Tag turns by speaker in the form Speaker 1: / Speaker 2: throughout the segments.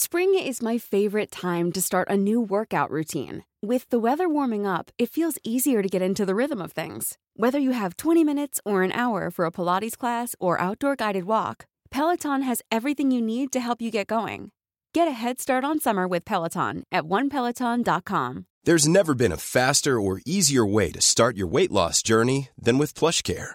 Speaker 1: Spring is my favorite time to start a new workout routine. With the weather warming up, it feels easier to get into the rhythm of things. Whether you have 20 minutes or an hour for a Pilates class or outdoor guided walk, Peloton has everything you need to help you get going. Get a head start on summer with Peloton at onepeloton.com.
Speaker 2: There's never been a faster or easier way to start your weight loss journey than with PlushCare.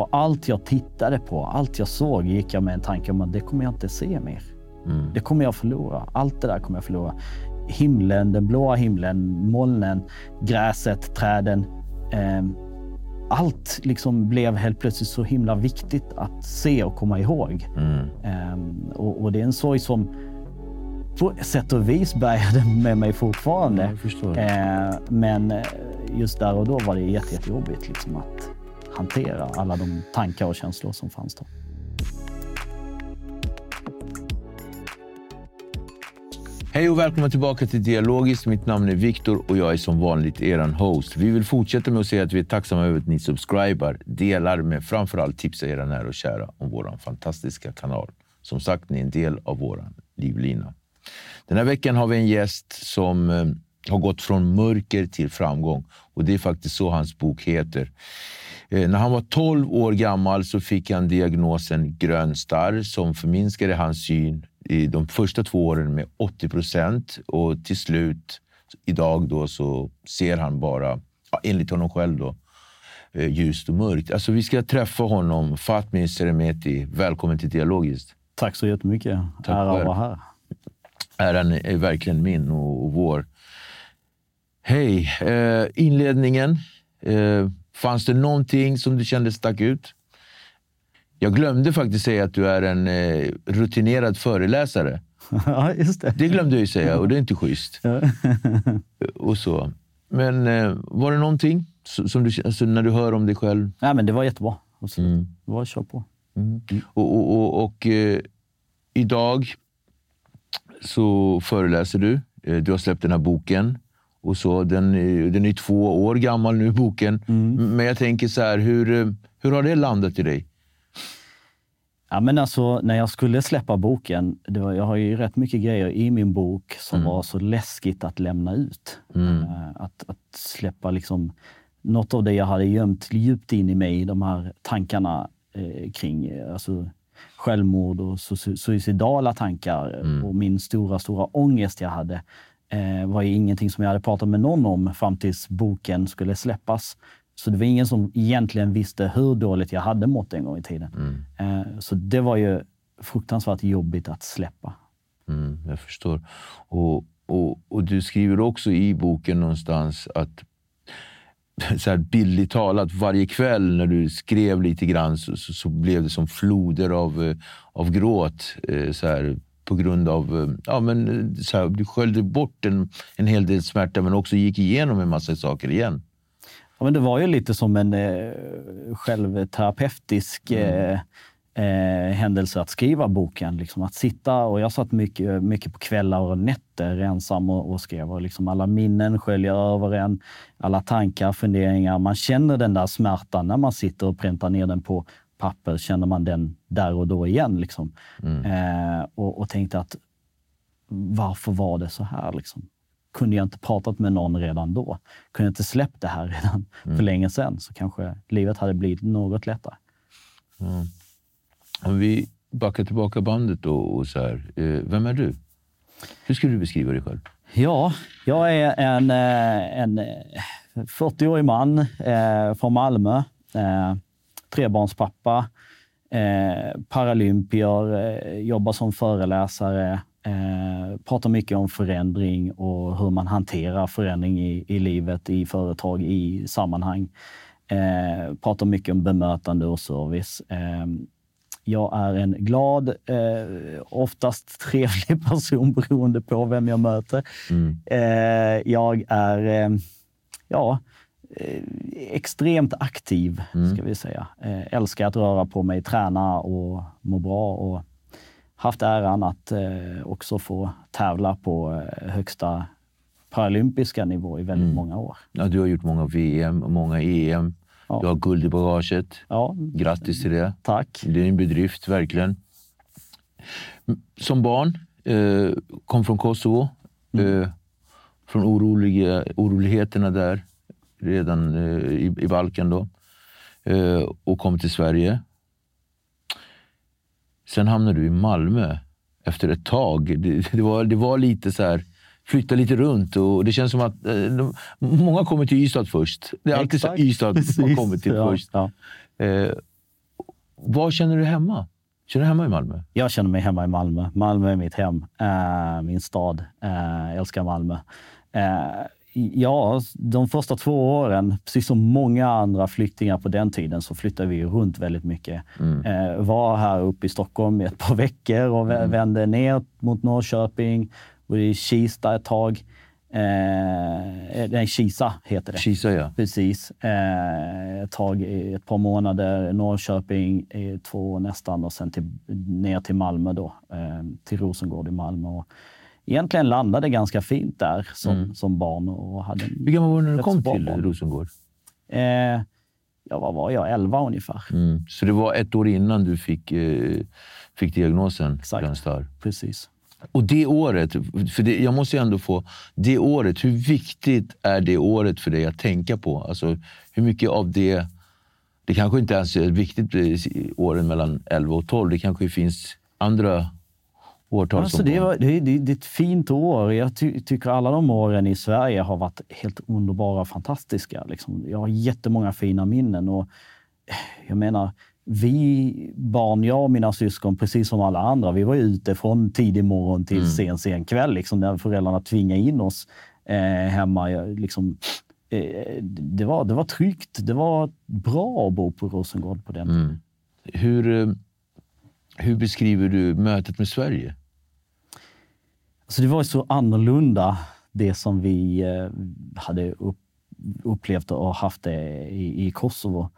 Speaker 3: Och allt jag tittade på, allt jag såg gick jag med en tanke om att det kommer jag inte se mer.
Speaker 4: Mm.
Speaker 3: Det kommer jag förlora. Allt det där kommer jag förlora. Himlen, den blåa himlen, molnen, gräset, träden. Eh, allt liksom blev helt plötsligt så himla viktigt att se och komma ihåg.
Speaker 4: Mm.
Speaker 3: Eh, och, och det är en sorg som på sätt och vis bärgade med mig fortfarande.
Speaker 4: Förstår.
Speaker 3: Eh, men just där och då var det jätte, jättejobbigt liksom att hantera alla de tankar och känslor som fanns då.
Speaker 4: Hej och välkomna tillbaka till Dialogiskt. Mitt namn är Viktor och jag är som vanligt er host. Vi vill fortsätta med att säga att vi är tacksamma över att ni subscribar, delar med framförallt tipsar era nära och kära om vår fantastiska kanal. Som sagt, ni är en del av vår livlina. Den här veckan har vi en gäst som eh, har gått från mörker till framgång och det är faktiskt så hans bok heter. Eh, när han var 12 år gammal så fick han diagnosen grön starr som förminskade hans syn i de första två åren med 80 procent och till slut idag då så ser han bara, enligt honom själv då, eh, ljust och mörkt. Alltså vi ska träffa honom, Fatmir Seremeti. Välkommen till Dialogiskt.
Speaker 3: Tack så jättemycket.
Speaker 4: Tack
Speaker 3: Ära att vara här.
Speaker 4: Äran är verkligen min och, och vår. Hej! Eh, inledningen. Eh, fanns det någonting som du kände stack ut? Jag glömde faktiskt säga att du är en eh, rutinerad föreläsare.
Speaker 3: ja, just det.
Speaker 4: Det glömde jag ju säga och det är inte schysst. Och så. Men eh, var det någonting som du, alltså, när du hör om dig själv?
Speaker 3: Nej, men det var jättebra. Och så,
Speaker 4: Mm.
Speaker 3: Det var köra på.
Speaker 4: Och, och, och, och eh, idag så föreläser du. Eh, du har släppt den här boken. Och så, den, är- den är två år gammal nu, boken. Men jag tänker så här, hur, hur har det landat i dig?
Speaker 3: Ja, men alltså, när jag skulle släppa boken, var, jag har ju rätt mycket grejer i min bok som var så läskigt att lämna ut. Eh, Att, att släppa liksom något av det jag hade gömt djupt in i mig, de här tankarna eh, kring eh, alltså, självmord och su- suicidala tankar eh, och min stora, stora ångest jag hade eh, var ju ingenting som jag hade pratat med någon om fram tills boken skulle släppas. Så det var ingen som egentligen visste hur dåligt jag hade mått en gång i tiden. Eh, så det var ju fruktansvärt jobbigt att släppa.
Speaker 4: Mm, jag förstår. Och, och, och du skriver också i boken någonstans att så här bildligt talat, varje kväll när du skrev lite grann så, så, så blev det som floder av, eh, av gråt. eh, Så här, på grund av... eh, Ja, men, eh, så här, du sköljde bort en, en hel del smärta men också gick igenom en massa saker igen.
Speaker 3: Ja, men det var ju lite som en eh, självterapeutisk eh, eh, händelse att skriva boken. Liksom att sitta, och jag satt mycket, mycket på kvällar och nätter ensam och, och skrev. Och liksom alla minnen sköljer över en, alla tankar, funderingar. Man känner den där smärtan när man sitter och präntar ner den på papper. Känner man den där och då igen. Liksom. Eh, och, och tänkte att varför var det så här? Liksom? Kunde jag inte pratat med någon redan då? Kunde jag inte släppt det här redan för länge sedan så kanske livet hade blivit något lättare.
Speaker 4: Om vi backar tillbaka bandet då och så här. Eh, vem är du? Hur skulle du beskriva dig själv?
Speaker 3: Ja, jag är en, eh, en 40-årig man eh, från Malmö. Trebarnspappa. Eh, paralympier, eh, jobbar som föreläsare. Eh, pratar mycket om förändring och hur man hanterar förändring i, i livet, i företag, i sammanhang. Eh, pratar mycket om bemötande och service. Eh, jag är en glad, eh, oftast trevlig person beroende på vem jag möter. Mm. Eh, jag är eh, ja, extremt aktiv, mm. ska vi säga. Eh, älskar att röra på mig, träna och må bra. Och haft äran att eh, också få tävla på högsta paralympiska nivå i väldigt mm. många år.
Speaker 4: Ja, du har gjort många VM och många EM. Ja. Du har guld i bagaget. Ja. Grattis till det.
Speaker 3: Tack.
Speaker 4: Det är en bedrift, verkligen. Som barn, eh, kom från Kosovo. Mm. Eh, från oroliga, oroligheterna där, redan eh, i, i Balkan. Då, eh, och kom till Sverige. Sen hamnade du i Malmö efter ett tag. Det, det var, det var lite så här flytta lite runt. Och det känns som att eh, de, många kommer till Ystad först. Det är alltid Exakt. så Ystad man kommer till ja, först. Ja. Eh, var känner du hemma? Känner du hemma i Malmö?
Speaker 3: Jag känner mig hemma i Malmö. Malmö är mitt hem, eh, min stad. Eh, jag älskar Malmö. Eh, ja, de första två åren, precis som många andra flyktingar på den tiden, så flyttade vi runt väldigt mycket. Mm. Eh, var här uppe i Stockholm i ett par veckor och mm. vände ner mot Norrköping, och i Kista ett tag. Eh, nej, Kisa heter det.
Speaker 4: Kisa, ja.
Speaker 3: Precis. Eh, ett tag, ett par månader. Norrköping i två nästan och sen till, ner till Malmö då. Eh, till Rosengård i Malmö. Och egentligen landade ganska fint där som, mm. som barn. Och hade
Speaker 4: Hur gammal var du när du kom till barn. Rosengård?
Speaker 3: Eh, ja, vad var jag? Elva ungefär.
Speaker 4: Mm. Så det var ett år innan du fick, eh, fick diagnosen?
Speaker 3: Exakt. Precis.
Speaker 4: Och det året, för det, jag måste ju ändå få... Det året, hur viktigt är det året för dig att tänka på? Alltså, hur mycket av det... Det kanske inte ens är viktigt åren mellan 11 och 12. Det kanske finns andra årtal
Speaker 3: alltså, det, var, det, det, det, är ett fint år. Jag ty, tycker alla de åren i Sverige har varit helt underbara och fantastiska. Liksom. Jag har jättemånga fina minnen. Och jag menar, vi barn, jag och mina syskon, precis som alla andra, vi var ute från tidig morgon till mm. sen, sen kväll. Liksom, när föräldrarna tvingade in oss eh, hemma. Liksom, eh, det, var, det var tryggt. Det var bra att bo på Rosengård på den mm.
Speaker 4: Hur, eh, hur beskriver du mötet med Sverige?
Speaker 3: Alltså det var så annorlunda, det som vi eh, hade upp, upplevt och haft det i, i Kosovo.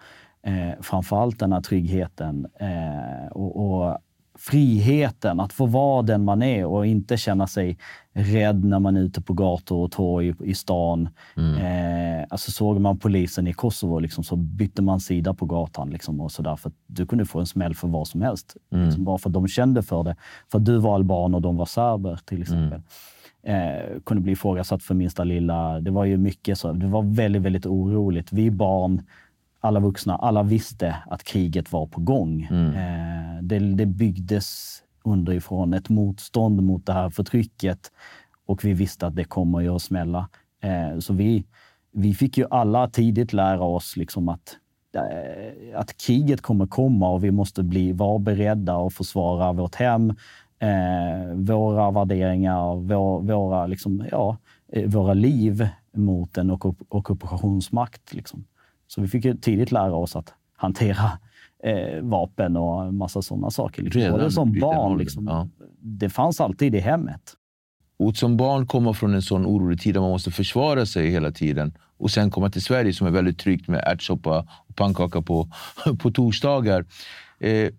Speaker 3: Eh, framförallt den här tryggheten eh, och, och, friheten att få vara den man är och inte känna sig rädd när man är ute på gator och torg i, stan. Mm. Eh, alltså såg man polisen i Kosovo liksom, så bytte man sida på gatan. Liksom, och så där, för du kunde få en smäll för vad som helst. Mm. Liksom, bara för att de kände för det. För att du var alban och de var serber till exempel. Mm. Eh, kunde bli ifrågasatt för minsta lilla. Det var ju mycket så. Det var väldigt, väldigt oroligt. Vi barn alla vuxna, alla visste att kriget var på gång. Mm. Eh, det, det byggdes underifrån, ett motstånd mot det här förtrycket och vi visste att det kommer ju att smälla. Eh, så vi, vi fick ju alla tidigt lära oss liksom att, eh, att kriget kommer komma och vi måste bli, vara beredda och försvara vårt hem, eh, våra värderingar, vår, våra, liksom, ja, eh, våra liv mot en ockupationsmakt. Liksom. Så vi fick tidigt lära oss att hantera eh, vapen och massa sådana saker. Liksom. Både som barn. Liksom, ja. Det fanns alltid i hemmet.
Speaker 4: Och som barn komma från en sån orolig tid där man måste försvara sig hela tiden och sen komma till Sverige som är väldigt tryggt med ärtsoppa och pannkaka på, på torsdagar. Eh,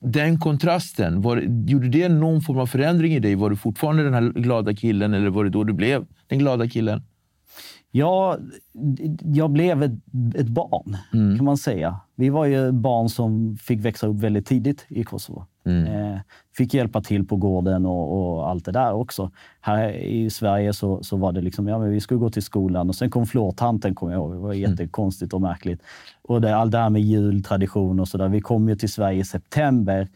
Speaker 4: den kontrasten, var, gjorde det någon form av förändring i dig? Var du fortfarande den här glada killen eller var det då du blev den glada killen?
Speaker 3: Ja, jag blev ett, ett barn, mm. kan man säga. Vi var ju barn som fick växa upp väldigt tidigt i Kosovo. Mm. Eh, fick hjälpa till på gården och, och, allt det där också. Här i Sverige så, så var det liksom, ja men vi skulle gå till skolan och sen kom flårtanten, kommer jag ihåg. Det var mm. jättekonstigt och märkligt. Och det, allt det här med jultradition och sådär. Vi kom ju till Sverige i september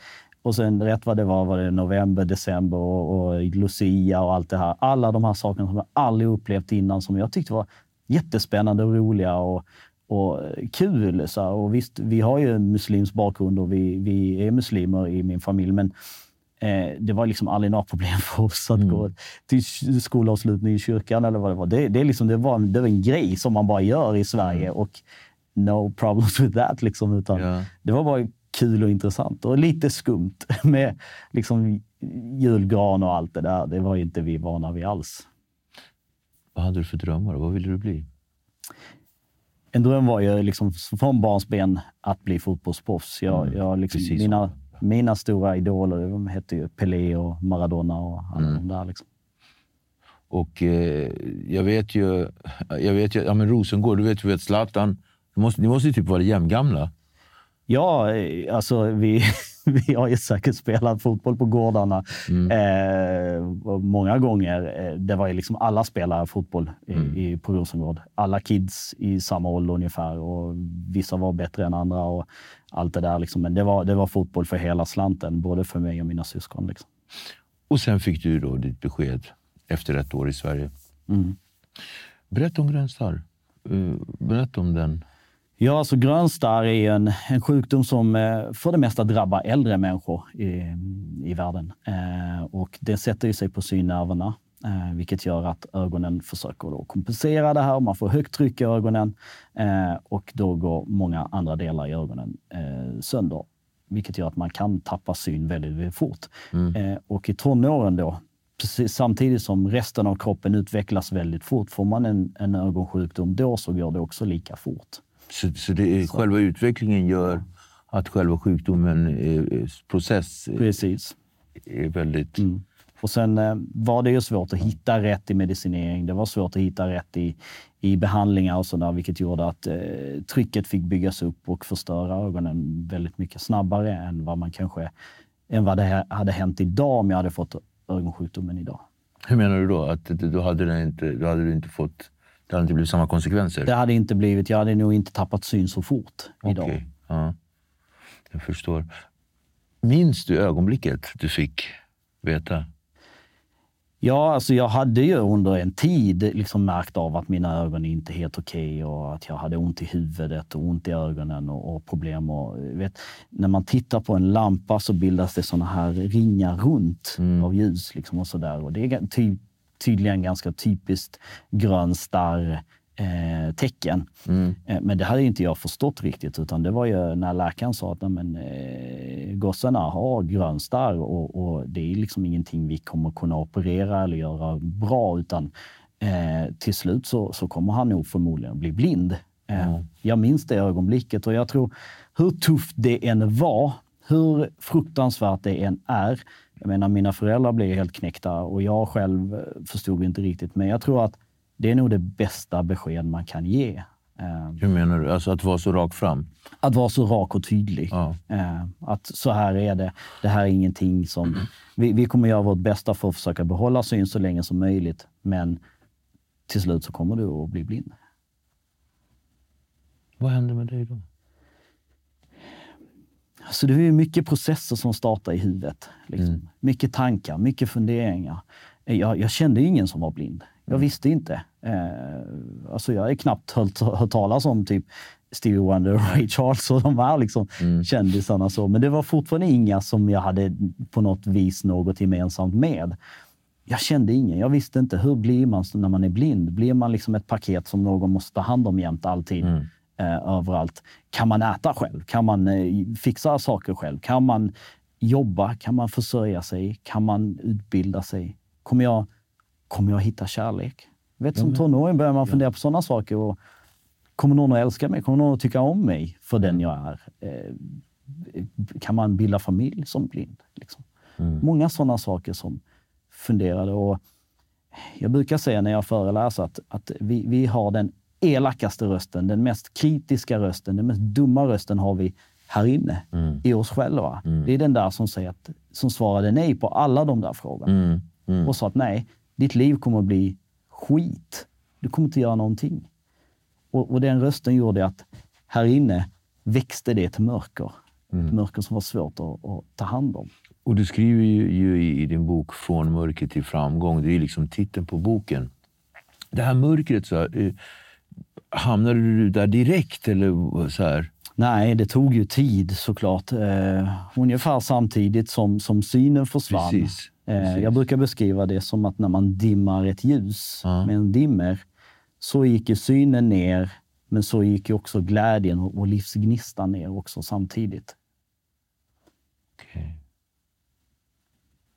Speaker 3: Och sen rätt vad det var, var det november, december och, och Lucia och allt det här. Alla de här sakerna som jag aldrig upplevt innan, som jag tyckte var jättespännande och roliga och, och kul. Så och visst, vi har ju en muslimsk bakgrund och vi, vi är muslimer i min familj, men eh, det var liksom aldrig några problem för oss att mm. gå till skolavslutning i kyrkan eller vad det var. Det, det, liksom, det, var, det var en grej som man bara gör i Sverige mm. och no problems with that. Liksom, utan yeah. Det var bara kul och intressant och lite skumt med liksom julgran och allt det där. Det var inte vi vana vid alls.
Speaker 4: Vad hade du för drömmar? Vad ville du bli?
Speaker 3: En dröm var ju liksom från barnsben att bli fotbollsproffs. Jag, mm, jag liksom, mina, mina stora idoler de hette ju Pelé och Maradona och alla mm. de där. Liksom.
Speaker 4: Och eh, jag vet ju, jag vet ju ja, men Rosengård, du vet ju att Zlatan, ni måste, ni måste ju typ vara jämngamla.
Speaker 3: Ja, alltså vi, vi har ju säkert spelat fotboll på gårdarna mm. eh, många gånger. Eh, det var ju liksom alla spelare fotboll i, mm. i, på Rosengård. Alla kids i samma ålder ungefär och vissa var bättre än andra och allt det där. Liksom. Men det var, det var fotboll för hela slanten, både för mig och mina syskon. Liksom.
Speaker 4: Och sen fick du då ditt besked efter ett år i Sverige. Mm. Berätta om Grönstar. Uh, berätta om den
Speaker 3: Ja, alltså grönstarr är en, en sjukdom som eh, för det mesta drabbar äldre människor i, i världen. Eh, och det sätter sig på synnerverna, eh, vilket gör att ögonen försöker då kompensera det här. Man får högt tryck i ögonen eh, och då går många andra delar i ögonen eh, sönder, vilket gör att man kan tappa syn väldigt, väldigt fort. Mm. Eh, och i tonåren då, precis, samtidigt som resten av kroppen utvecklas väldigt fort, får man en, en ögonsjukdom, då så går det också lika fort.
Speaker 4: Så, så, det är, så. själva utvecklingen gör att själva sjukdomen, eh, process,
Speaker 3: eh, Precis.
Speaker 4: är väldigt... Mm.
Speaker 3: Och sen eh, var det ju svårt att hitta rätt i medicinering. Det var svårt att hitta rätt i, i behandlingar och sådär, vilket gjorde att eh, trycket fick byggas upp och förstöra ögonen väldigt mycket snabbare än vad man kanske än vad det hade hänt idag om jag hade fått ögonsjukdomen idag.
Speaker 4: Hur menar du då? Att då hade, inte, då hade du inte fått det hade inte blivit samma konsekvenser?
Speaker 3: Det hade inte blivit. Jag hade nog inte tappat syn så fort idag. Okay.
Speaker 4: Ja, jag förstår. Minns du ögonblicket du fick veta?
Speaker 3: Ja, alltså jag hade ju under en tid liksom märkt av att mina ögon inte är helt okej okay och att jag hade ont i huvudet och ont i ögonen och, och problem. Och, vet, när man tittar på en lampa så bildas det såna här ringar runt mm. av ljus. Liksom och så där. Och det är typ tydligen ganska typiskt grön starr eh, tecken. Mm. Eh, men det hade inte jag förstått riktigt, utan det var ju när läkaren sa att men, eh, gossarna har grön starr och, och, det är liksom ingenting vi kommer kunna operera eller göra bra, utan eh, till slut så, så kommer han nog förmodligen bli blind. Eh, mm. Jag minns det ögonblicket och jag tror hur tufft det än var, hur fruktansvärt det än är, jag menar, mina föräldrar blev helt knäckta och jag själv förstod inte riktigt. Men jag tror att det är nog det bästa besked man kan ge.
Speaker 4: Eh, Hur menar du? Alltså att vara så rak fram?
Speaker 3: Att vara så rak och tydlig. Ja. Eh, att så här är det. Det här är ingenting som... Vi, vi kommer göra vårt bästa för att försöka behålla syn så länge som möjligt. Men till slut så kommer du att bli blind.
Speaker 4: Vad händer med dig då?
Speaker 3: Så det är mycket processer som startar i huvudet. Liksom. Mm. Mycket tankar, mycket funderingar. Jag, jag kände ingen som var blind. Jag mm. visste inte. Eh, alltså jag har knappt hört, hört talas om typ Stevie Wonder och Ray Charles och de här liksom mm. kändisarna. Så. Men det var fortfarande inga som jag hade på något vis något gemensamt med. Jag kände ingen. Jag visste inte. Hur blir man när man är blind? Blir man liksom ett paket som någon måste ta hand om jämt alltid? Mm eh, överallt. Kan man äta själv? Kan man eh, fixa saker själv? Kan man jobba? Kan man försörja sig? Kan man utbilda sig? Kommer jag, kommer jag hitta kärlek? Vet, som tonåring börjar man fundera på sådana saker. Och kommer någon att älska mig? Kommer någon att tycka om mig för den jag är? Eh, kan man bilda familj som blind? Liksom? Mm. Många sådana saker som funderade. Och jag brukar säga när jag föreläser att, att vi, vi har den elakaste rösten, den mest kritiska rösten, den mest dumma rösten har vi här inne mm. i oss själva. Mm. Det är den där som, säger att, som svarade nej på alla de där frågorna. Mm. mm. Och sa att nej, ditt liv kommer att bli skit. Du kommer inte göra någonting. Och, och den rösten gjorde att här inne växte det till mörker. Ett mörker som var svårt att, att ta hand om.
Speaker 4: Och du skriver ju, ju i, i din bok Från mörker till framgång. Det är liksom titeln på boken. Det här mörkret, så här, eh, hamnade du där direkt? Eller så här?
Speaker 3: Nej, det tog ju tid såklart. Eh, ungefär samtidigt som, som synen försvann.
Speaker 4: Precis,
Speaker 3: Eh,
Speaker 4: precis.
Speaker 3: jag brukar beskriva det som att när man dimmar ett ljus
Speaker 4: Ja.
Speaker 3: med en dimmer, så gick ju synen ner, men så gick ju också glädjen och, och livsgnistan ner också samtidigt.
Speaker 4: Okej.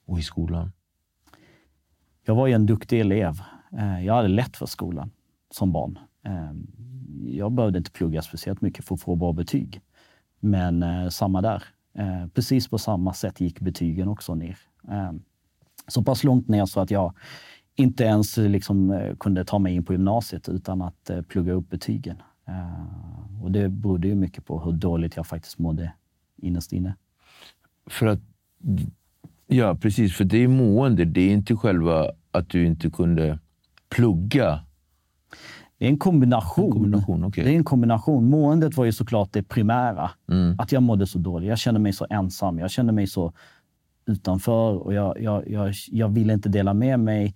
Speaker 4: Och i skolan?
Speaker 3: Jag var ju en duktig elev. Eh, Jag hade lätt för skolan som barn. Ehm, jag behövde inte plugga speciellt mycket för att få bra betyg. Men eh, samma där. Eh, Precis på samma sätt gick betygen också ner. Eh, Så pass långt ner så att jag inte ens eh, liksom, eh, kunde ta mig in på gymnasiet utan att eh, plugga upp betygen. Eh, Och det berodde ju mycket på hur dåligt jag faktiskt mådde innerst inne.
Speaker 4: För att, ja, precis. För det är mående. Det är inte själva att du inte kunde plugga.
Speaker 3: Det är en kombination.
Speaker 4: En kombination, okej.
Speaker 3: Det är en kombination. Måendet var ju såklart det primära.
Speaker 4: Mm.
Speaker 3: Att jag mådde så dåligt. Jag kände mig så ensam. Jag kände mig så utanför och jag, jag, jag, jag ville inte dela med mig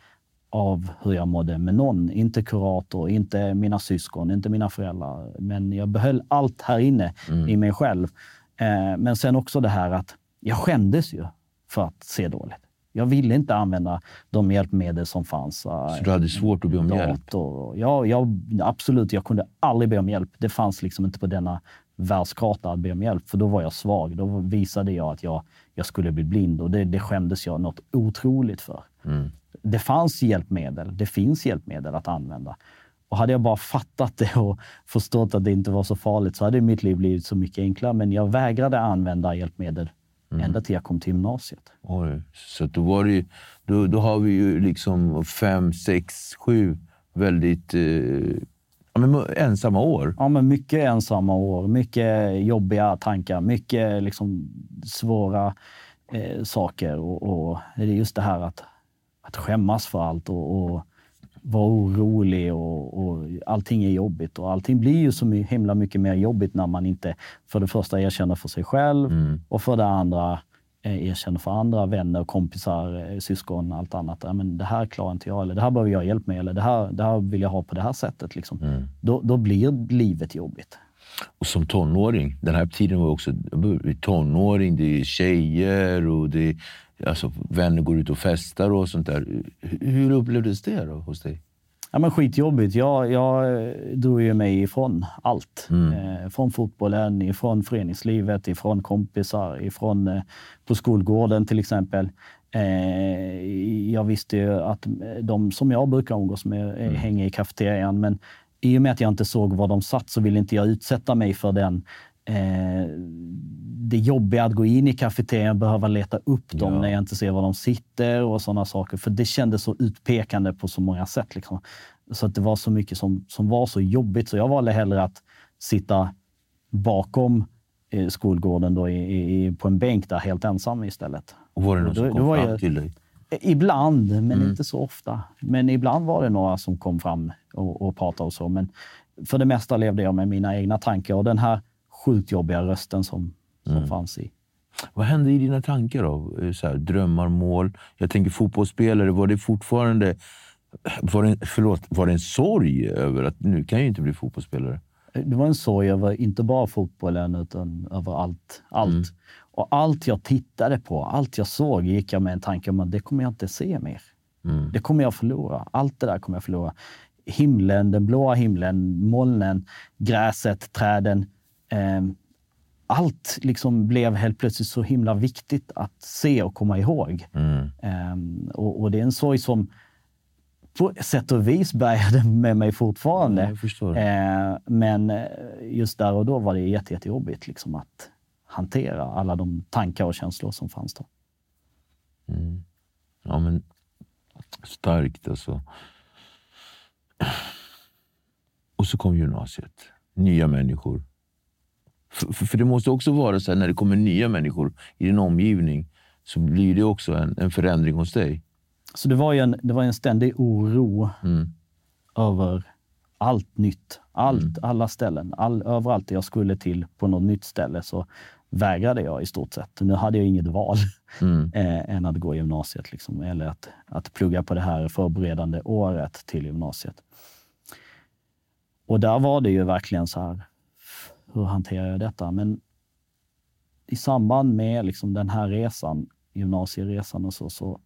Speaker 3: av hur jag mådde med någon. Inte kurator, inte mina syskon, inte mina föräldrar. Men jag behöll allt här inne i mig själv. Eh, men sen också det här att jag skämdes ju för att se dåligt. Jag ville inte använda de hjälpmedel som fanns.
Speaker 4: Så du hade svårt att be om hjälp?
Speaker 3: dator. Ja, jag, absolut, jag kunde aldrig be om hjälp. Det fanns liksom inte på denna världskarta att be om hjälp, för då var jag svag. Då visade jag att jag, jag skulle bli blind och det, det skämdes jag något otroligt för.
Speaker 4: Mm.
Speaker 3: Det fanns hjälpmedel. Det finns hjälpmedel att använda. Och hade jag bara fattat det och förstått att det inte var så farligt så hade mitt liv blivit så mycket enklare. Men jag vägrade använda hjälpmedel ända till jag kom till gymnasiet.
Speaker 4: Oj. Så då, var det, då, då har vi ju liksom fem, sex, sju väldigt eh, ja, men ensamma år.
Speaker 3: Ja, men mycket ensamma år, mycket jobbiga tankar, mycket liksom svåra eh, saker. Och, och det är just det här att, att skämmas för allt och, och vara orolig och, och allting är jobbigt. Och allting blir ju så himla mycket mer jobbigt när man inte för det första erkänner för sig själv och för det andra eh, erkänner för andra vänner, kompisar, eh, syskon, allt annat. Ja, men det här klarar inte jag, eller det här behöver jag hjälp med, eller det här, det här vill jag ha på det här sättet. Liksom. Då, då blir livet jobbigt.
Speaker 4: Och som tonåring, den här tiden var också tonåring, det är tjejer och det är, alltså, vänner går ut och festar och sånt där. Hur- upplevdes det då hos dig?
Speaker 3: Ja, men skitjobbigt. Jag, jag eh, drog ju mig ifrån allt. Eh, från fotbollen, ifrån föreningslivet, ifrån kompisar, ifrån eh, på skolgården till exempel. Eh, jag visste ju att de som jag brukar umgås med eh, hänger i kafeterian, men i och med att jag inte såg var de satt så ville inte jag utsätta mig för den eh, det jobbiga att gå in i kafeterian, behöva leta upp dem
Speaker 4: Ja.
Speaker 3: när jag inte ser var de sitter och sådana saker. För det kändes så utpekande på så många sätt. Liksom. Så att det var så mycket som, som var så jobbigt. Så jag valde hellre att sitta bakom eh, skolgården då, i, i, på en bänk där helt ensam istället.
Speaker 4: Och var det någon
Speaker 3: Då-
Speaker 4: som kom fram
Speaker 3: jag-
Speaker 4: till dig?
Speaker 3: Ibland, men
Speaker 4: Mm.
Speaker 3: inte så ofta. Men ibland var det några som kom fram och, och pratade och så. Men för det mesta levde jag med mina egna tankar och den här sjukt jobbiga rösten som, som
Speaker 4: Mm.
Speaker 3: fanns i.
Speaker 4: Vad hände i dina tankar då? Eh, Så här, drömmar, mål? Jag tänker fotbollsspelare, var det fortfarande... Var det, förlåt, var det en sorg över att nu kan jag inte bli fotbollsspelare?
Speaker 3: Det var en sorg över inte bara fotbollen, utan över allt. allt.
Speaker 4: Mm.
Speaker 3: Och allt jag tittade på, allt jag såg, gick jag med en tanke om att det kommer jag inte se mer.
Speaker 4: Mm.
Speaker 3: Det kommer jag förlora. Allt det där kommer jag förlora. Himlen, den blåa himlen, molnen, gräset, träden. Eh, allt liksom blev helt plötsligt så himla viktigt att se och komma ihåg.
Speaker 4: Mm.
Speaker 3: Eh, och, och det är en sorg som på sätt och vis bärgade med mig fortfarande.
Speaker 4: Förstår.
Speaker 3: Eh, men just där och då var det jätte, jättejobbigt liksom att hantera alla de tankar och känslor som fanns då.
Speaker 4: Ja, men starkt alltså. Och så kom gymnasiet. Nya människor. För, för, för det måste också vara så här, när det kommer nya människor i din omgivning så blir det också en, en förändring hos dig.
Speaker 3: Så det var ju en, det var en ständig oro
Speaker 4: Mm.
Speaker 3: över allt nytt. Allt, Alla ställen. All, överallt jag skulle till på något nytt ställe så vägrade jag i stort sett. Nu hade jag inget val
Speaker 4: Mm.
Speaker 3: eh, än att gå gymnasiet liksom, eller att, att plugga på det här förberedande året till gymnasiet. Och där var det ju verkligen så här, hur hanterar jag detta? Men i samband med liksom den här resan, gymnasieresan och så, så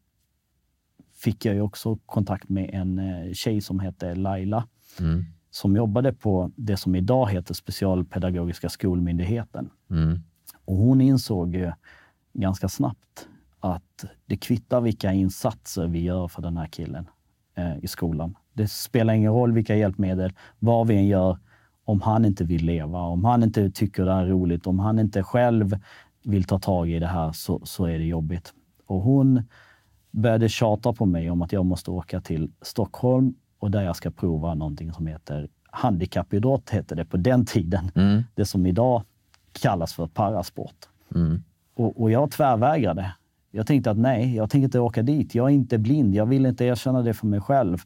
Speaker 3: fick jag ju också kontakt med en eh, tjej som hette Laila,
Speaker 4: Mm.
Speaker 3: som jobbade på det som idag heter Specialpedagogiska skolmyndigheten.
Speaker 4: Mm.
Speaker 3: Och hon insåg ju ganska snabbt att det kvittar vilka insatser vi gör för den här killen eh, i skolan. Det spelar ingen roll vilka hjälpmedel, vad vi än gör, om han inte vill leva, om han inte tycker det är roligt, om han inte själv vill ta tag i det här så, så är det jobbigt. Och hon började tjata på mig om att jag måste åka till Stockholm och där jag ska prova någonting som heter handikappidrott, hette det på den tiden.
Speaker 4: Mm.
Speaker 3: Det som idag kallas för parasport.
Speaker 4: Mm.
Speaker 3: Och, och jag tvärvägrade. Jag tänkte att nej, jag tänker inte åka dit. Jag är inte blind. Jag vill inte erkänna det för mig själv.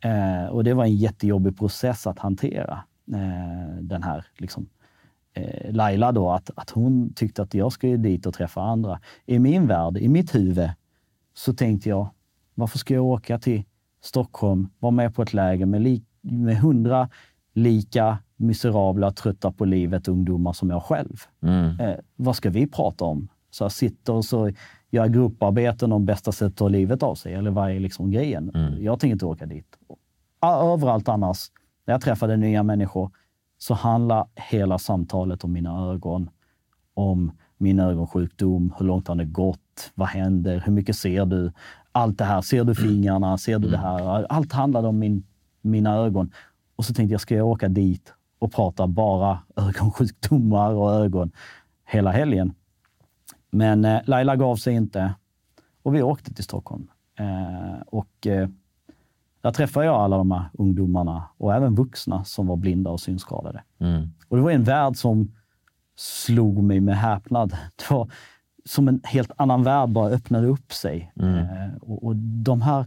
Speaker 3: Eh, och det var en jättejobbig process att hantera. Eh, den här liksom, eh, Laila då, att, att hon tyckte att jag skulle dit och träffa andra. I min värld, i mitt huvud, så tänkte jag, varför ska jag åka till Stockholm, vara med på ett läger med, li, med hundra lika miserabla, trötta på livet ungdomar som jag själv?
Speaker 4: Mm.
Speaker 3: eh, vad ska vi prata om? Så jag sitter och så gör grupparbeten om bästa sätt att ta livet av sig, eller vad är liksom grejen? Jag tänker inte åka dit. Överallt annars, när jag träffade nya människor, så handlar hela samtalet om mina ögon, om min ögonsjukdom, hur långt har det gått, vad händer, hur mycket ser du? Allt det här, ser du fingrarna, ser du det här? Allt handlade om min, mina ögon. Och så tänkte jag, ska jag åka dit och prata bara ögonsjukdomar och ögon hela helgen? Men eh, Laila gav sig inte och vi åkte till Stockholm. Eh, och eh, där träffade jag alla de här ungdomarna och även vuxna som var blinda och synskadade.
Speaker 4: Mm.
Speaker 3: Och det var en värld som slog mig med häpnad. Det var som en helt annan värld bara öppnade upp sig. Eh, och, och de här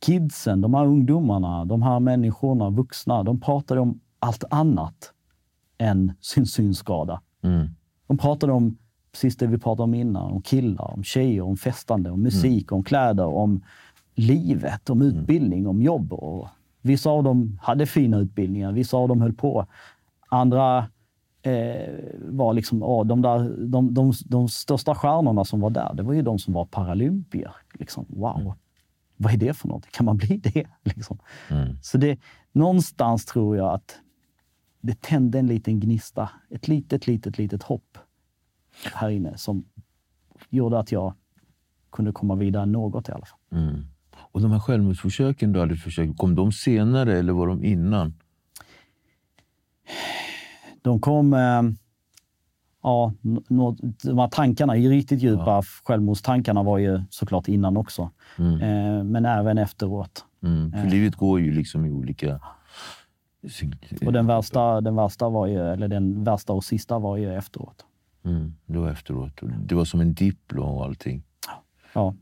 Speaker 3: kidsen, de här ungdomarna, de här människorna, vuxna, de pratade om allt annat än sin synskada.
Speaker 4: Mm.
Speaker 3: De pratade om precis det vi pratade om innan. Om killar, om tjejer, om festande, om musik, om kläder, om livet, om utbildning, om jobb. Och vissa av dem hade fina utbildningar, vissa av dem höll på. Andra eh, var liksom, ja, de, där, de, de, de största stjärnorna som var där, det var ju de som var paralympier. Liksom, wow, vad är det för något? Kan man bli det? Liksom.
Speaker 4: Mm.
Speaker 3: Så det, någonstans tror jag att det tände en liten gnista, ett litet, litet, litet hopp här inne som gjorde att jag kunde komma vidare något i alla fall.
Speaker 4: Mm. Och de här självmordsförsöken du hade försökt, kom de senare eller var de innan?
Speaker 3: De kom... Eh, ja, de här tankarna, riktigt djupa självmordstankarna var ju såklart innan också.
Speaker 4: Mm.
Speaker 3: Eh, men även efteråt.
Speaker 4: Mm. För livet går ju liksom i olika...
Speaker 3: Och den värsta, den värsta var ju, eller den värsta och sista var ju efteråt.
Speaker 4: Mm. Det var efteråt. Det var som en dipp och allting.
Speaker 3: Ja.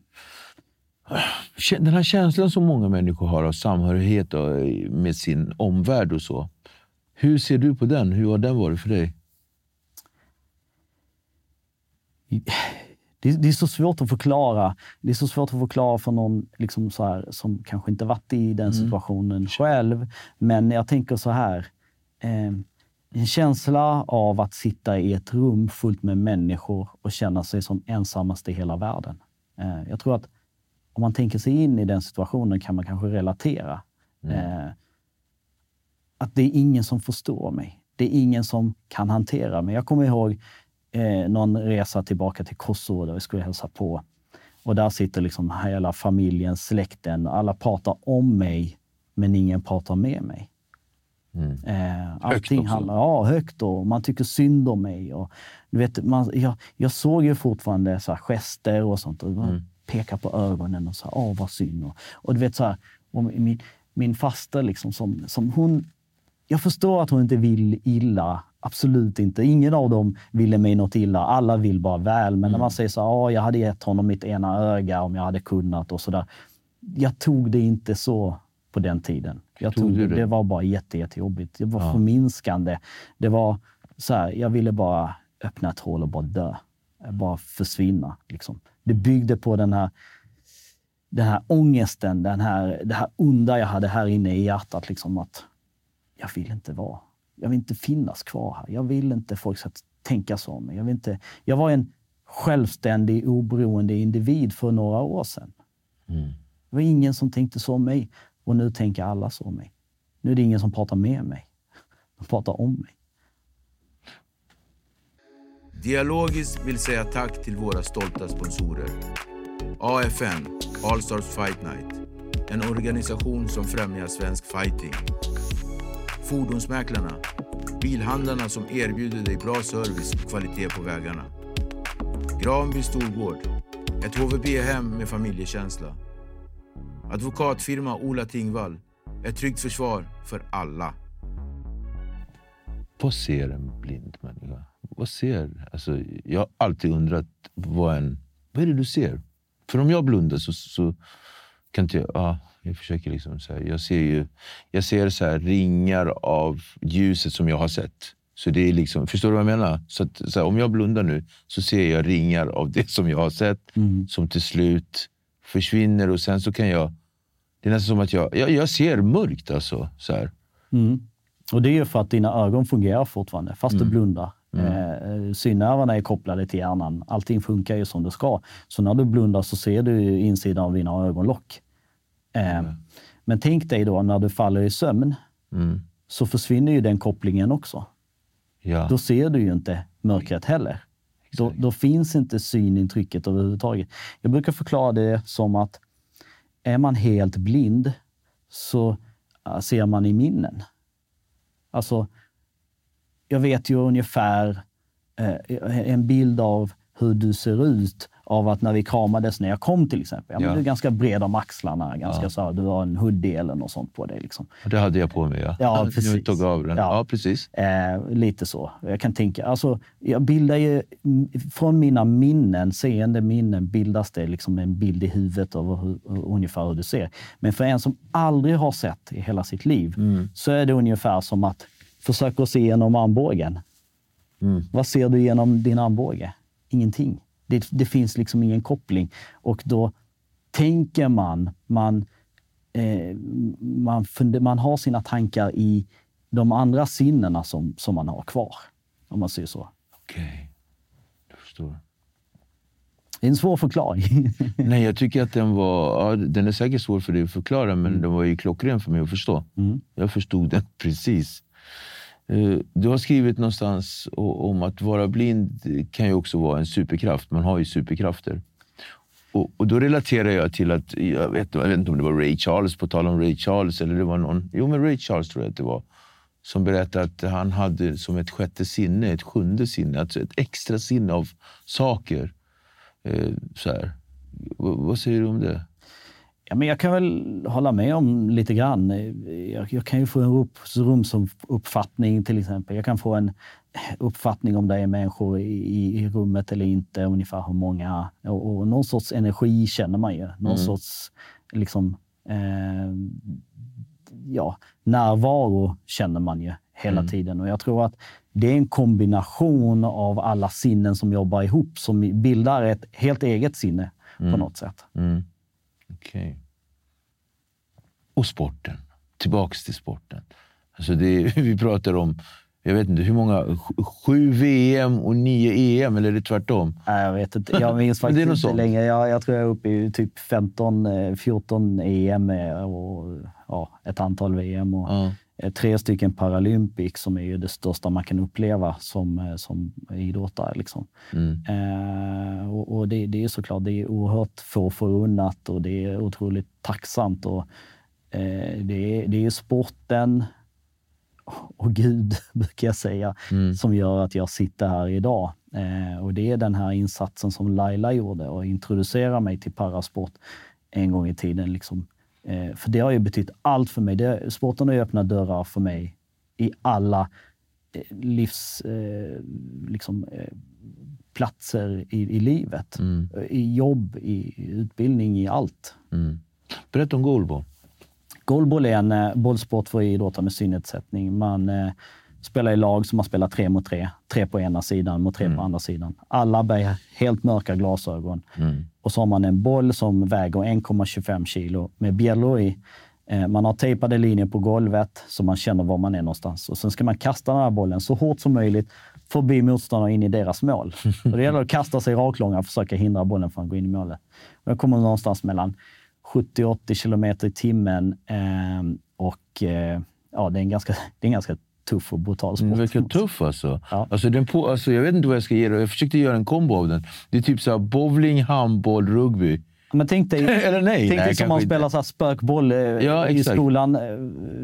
Speaker 4: Den här känslan som många människor har av samhörighet och, med sin omvärld och så. Hur ser du på den? Hur har den varit för dig?
Speaker 3: Det, det är så svårt att förklara. Det är så svårt att förklara för någon liksom så här, som kanske inte varit i den situationen själv. Men jag tänker så här. Eh, en känsla av att sitta i ett rum fullt med människor och känna sig som ensammast i hela världen. Eh, jag tror att om man tänker sig in i den situationen kan man kanske relatera. Eh, att det är ingen som förstår mig. Det är ingen som kan hantera mig. Jag kommer ihåg eh, någon resa tillbaka till Kosovo där vi skulle hälsa på. Och där sitter liksom hela familjen, släkten. Alla pratar om mig, men ingen pratar med mig.
Speaker 4: Mm.
Speaker 3: Eh, allting
Speaker 4: också.
Speaker 3: handlar ja, högt och man tycker synd om mig. Och, du vet, man, jag, jag såg ju fortfarande så här gester och sånt. Och man pekar på ögonen och så här, åh vad synd. Och, och du vet så här, min, min faster liksom som, som hon... Jag förstår att hon inte vill illa. Absolut inte. Ingen av dem ville mig något illa. Alla vill bara väl. Men när man säger så här, "Ja, jag hade gett honom mitt ena öga om jag hade kunnat och så där. Jag tog det inte så på den tiden. Jag
Speaker 4: Tog det?
Speaker 3: det var bara jätte, jättejobbigt. Det var
Speaker 4: Ja.
Speaker 3: förminskande. Det var så här, jag ville bara öppna ett hål och bara dö. Bara försvinna. Liksom. Det byggde på den här, den här ångesten, den här, det här onda jag hade här inne i hjärtat. Liksom, att jag vill inte vara, jag vill inte finnas kvar här. Jag vill inte folk ska tänka så om mig. Jag, vill inte, jag var en självständig, oberoende individ för några år sedan. Mm. Det var ingen som tänkte så om mig och nu tänker alla så om mig. Nu är det ingen som pratar med mig. De pratar om mig.
Speaker 4: Dialogiskt vill säga tack till våra stolta sponsorer. AFN, All Stars Fight Night. En organisation som främjar svensk fighting. Fordonsmäklarna, bilhandlarna som erbjuder dig bra service och kvalitet på vägarna. Granby Storgård, ett HVB-hem med familjekänsla. Advokatfirma Ola Tingvall, ett tryggt försvar för alla. Vad ser en blind människa? Vad ser? Alltså, jag har alltid undrat vad en... Vad är det du ser? För om jag blundar så, så kan inte jag... Ah, jag försöker liksom så här, jag ser ju jag ser så här, ringar av ljuset som jag har sett. Så det är liksom, förstår du vad jag menar? Så, att, så här, om jag blundar nu så ser jag ringar av det som jag har sett mm. som till slut försvinner och sen så kan jag... Det är nästan som att jag, jag, jag ser mörkt. Alltså, så här.
Speaker 3: Mm. Och det är ju för att dina ögon fungerar fortfarande, fast mm. du blundar. Mm. Eh, synnerverna är kopplade till hjärnan. Allting funkar ju som det ska. Så när du blundar så ser du insidan av dina ögonlock. Eh, mm. Men tänk dig då när du faller i sömn, mm. så försvinner ju den kopplingen också. Ja. Då ser du ju inte mörkret heller. Då, då, finns inte synintrycket överhuvudtaget. Jag brukar förklara det som att är man helt blind så uh, ser man i minnen. Alltså, jag vet ju ungefär eh, en bild av hur du ser ut av att när vi kramades när jag kom till exempel. Ja, ja. Du är ganska bred om axlarna, ganska ja. så, du har en hoodie eller något sånt på dig. Liksom.
Speaker 4: Det hade jag på mig, ja.
Speaker 3: Ja, precis.
Speaker 4: Nu tog av den. Ja, precis.
Speaker 3: Eh, lite så. Jag kan tänka, alltså, jag bildar ju, från mina minnen, seende minnen, bildas det liksom en bild i huvudet av hur, ungefär hur du ser. Men för en som aldrig har sett i hela sitt liv, mm. så är det ungefär som att försöka se genom armbågen. Mm. Vad ser du genom din armbåge? Ingenting. Det, det, finns liksom ingen koppling. Och då tänker man, man, eh, man, funder, man har sina tankar i de andra sinnena som, som man har kvar. Om man säger så.
Speaker 4: Okej, okay. jag förstår.
Speaker 3: Det är en svår förklaring.
Speaker 4: Nej, jag tycker att den var... Ja, den är säkert svår för dig att förklara, men mm. den var ju klockren för mig att förstå. Mm. Jag förstod den precis. Eh, du har skrivit någonstans om att vara blind kan ju också vara en superkraft. Man har ju superkrafter. Och, och då relaterar jag till att, jag vet, jag vet, inte om det var Ray Charles, på tal om Ray Charles, eller det var någon, jo men Ray Charles tror jag att det var, som berättade att han hade som ett sjätte sinne, ett sjunde sinne, alltså ett extra sinne av saker. Eh, så här. V vad säger du om det?
Speaker 3: Ja, men jag kan väl hålla med om lite grann. Jag, jag kan ju få en rumsuppfattning till exempel. Jag kan få en uppfattning om det är människor i, i rummet eller inte, ungefär hur många. Och, och någon sorts energi känner man ju. Någon mm. sorts liksom, eh, ja, närvaro känner man ju hela mm. tiden. Och jag tror att det är en kombination av alla sinnen som jobbar ihop som bildar ett helt eget sinne mm. på något sätt.
Speaker 4: Okej. Okay. Och sporten. Tillbaks till sporten. Alltså det, vi pratar om, jag vet inte hur många, sju VM och nio EM, eller är det tvärtom?
Speaker 3: Nej, jag vet inte. Jag minns faktiskt inte sånt. längre. Jag, jag, tror jag är uppe i typ 15, 14 EM och ja, ett antal VM. Och, ja. Eh, tre stycken Paralympics som är ju det största man kan uppleva som, eh, som idrottare. Liksom. Mm. Eh, och, och det, det, är såklart det är oerhört få förunnat och det är otroligt tacksamt. Och, eh, det, är, det är sporten och Gud, brukar jag säga, mm. som gör att jag sitter här idag. Eh, och det är den här insatsen som Laila gjorde och introducera mig till parasport en gång i tiden. Liksom, Eh, för det har ju betytt allt för mig. Det, sporten har ju öppnat dörrar för mig i alla eh, livs... Eh, liksom, eh, platser i, i livet. Mm. I jobb, i utbildning, i allt.
Speaker 4: Mm. Berätta om goalball.
Speaker 3: Goalball är en eh, bollsport för idrottare med synnedsättning. Man eh, spelar i lag som man spelar tre mot tre. Tre på ena sidan mot tre
Speaker 4: Mm.
Speaker 3: på andra sidan. Alla bär helt mörka glasögon. Och så har man en boll som väger 1,25 kilo med bjällror i. Eh, Man har tejpade linjer på golvet så man känner var man är någonstans. Och sen ska man kasta den här bollen så hårt som möjligt förbi motståndaren in i deras mål. Och det gäller att kasta sig raklånga och försöka hindra bollen från att gå in i målet. Jag kommer någonstans mellan 70-80 kilometer i timmen eh, och eh, ja, det är en ganska, det är en ganska tuff och brutal sport.
Speaker 4: Den verkar tuff alltså.
Speaker 3: Ja.
Speaker 4: alltså, den på, alltså. Jag vet inte vad jag ska ge dig. Jag försökte göra en kombo av den. Det är typ så här bowling, handboll, rugby.
Speaker 3: Men tänk dig,
Speaker 4: Eller nej,
Speaker 3: tänk
Speaker 4: nej,
Speaker 3: dig som man spelar så spökboll eh,
Speaker 4: Ja,
Speaker 3: i
Speaker 4: exakt.
Speaker 3: skolan eh,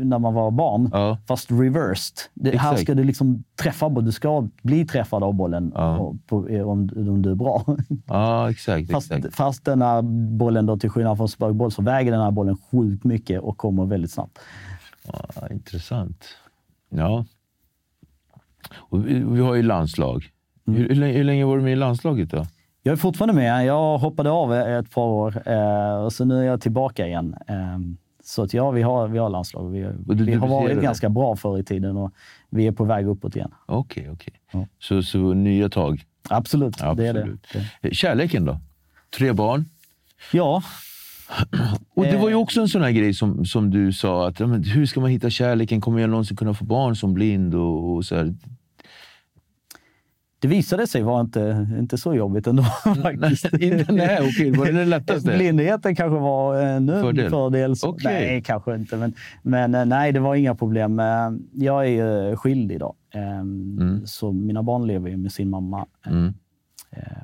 Speaker 3: när man var barn.
Speaker 4: Ja.
Speaker 3: Fast reversed. Det, här ska du liksom träffa. Du ska bli träffad av bollen
Speaker 4: Ja.
Speaker 3: på, om, om du är bra.
Speaker 4: Ja, exakt.
Speaker 3: Fast,
Speaker 4: exakt.
Speaker 3: fast den här bollen, då, till skillnad från spökboll, så väger den här bollen sjukt mycket och kommer väldigt snabbt.
Speaker 4: Intressant. Ja. Och vi, vi har ju landslag.
Speaker 3: Mm.
Speaker 4: Hur, hur, länge, var du med i landslaget då?
Speaker 3: Jag är fortfarande med. Jag hoppade av ett par år eh, och så nu är jag tillbaka igen. Eh, så att ja, vi har, vi har landslag. Vi,
Speaker 4: du
Speaker 3: vi har varit
Speaker 4: debuterade?
Speaker 3: ganska bra förr i tiden och vi är på väg uppåt igen.
Speaker 4: Okej, okej.
Speaker 3: Ja.
Speaker 4: Så, så nya tag.
Speaker 3: Absolut, det är det.
Speaker 4: Absolut.
Speaker 3: det.
Speaker 4: Kärleken då? Tre barn.
Speaker 3: Ja,
Speaker 4: Och det var ju
Speaker 3: Eh.
Speaker 4: också en sån här grej som, som du sa. Att, men hur ska man hitta kärleken? Kommer jag någonsin kunna få barn som blind? Och, och så här.
Speaker 3: det visade sig vara inte, inte så jobbigt ändå faktiskt.
Speaker 4: Nej, okej. Var det det lättaste?
Speaker 3: Blindheten kanske var en
Speaker 4: Fördel.
Speaker 3: fördel. Så,
Speaker 4: Okej.
Speaker 3: Nej, kanske inte. Men, men eh, nej, det var inga problem. Eh, Jag är eh, skild idag, Eh, så mina barn lever ju med sin mamma.
Speaker 4: Mm.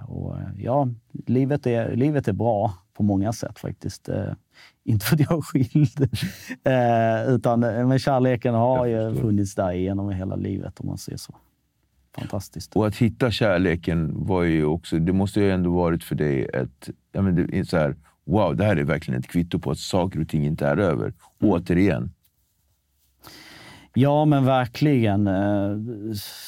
Speaker 3: Och ja, livet är, livet är bra på många sätt faktiskt. Eh, Inte för att jag är skild, eh, utan eh, men kärleken har ju funnits där genom hela livet om man säger så. Fantastiskt.
Speaker 4: Och att hitta kärleken var ju också, det måste ju ändå varit för dig ett, ja, men det så här, wow, det här är verkligen ett kvitto på att saker och ting inte är över. Återigen.
Speaker 3: Ja, men verkligen. eh,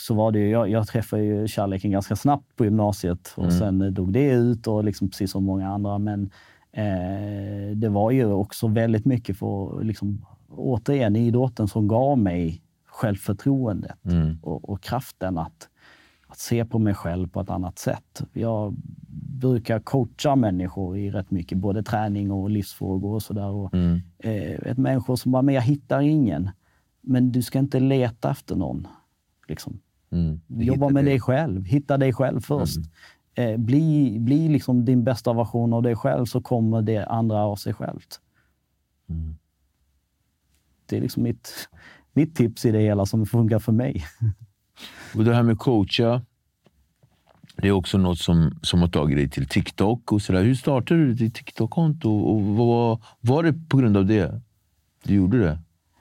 Speaker 3: Så var det ju. Jag, jag träffade ju kärleken ganska snabbt på gymnasiet och sen eh, dog det ut, och liksom precis som många andra. Men eh, det var ju också väldigt mycket för, liksom, återigen, idrotten som gav mig självförtroendet och, och kraften att, att se på mig själv på ett annat sätt. Jag brukar coacha människor i rätt mycket, både träning och livsfrågor och sådär.
Speaker 4: Mm.
Speaker 3: Eh, ett människor som bara, men jag hittar ingen. Men du ska inte leta efter någon. Liksom.
Speaker 4: Mm.
Speaker 3: Jobba med
Speaker 4: det.
Speaker 3: dig själv. Hitta dig själv först. Eh, bli bli liksom din bästa version av dig själv så kommer det andra av sig självt. Det är liksom mitt, mitt tips i det hela som funkar för mig.
Speaker 4: Och det här med coacha, det är också något som, som har tagit dig till TikTok. och så där. Hur startade du ditt TikTok-konto? Och vad, var det på grund av det du gjorde det?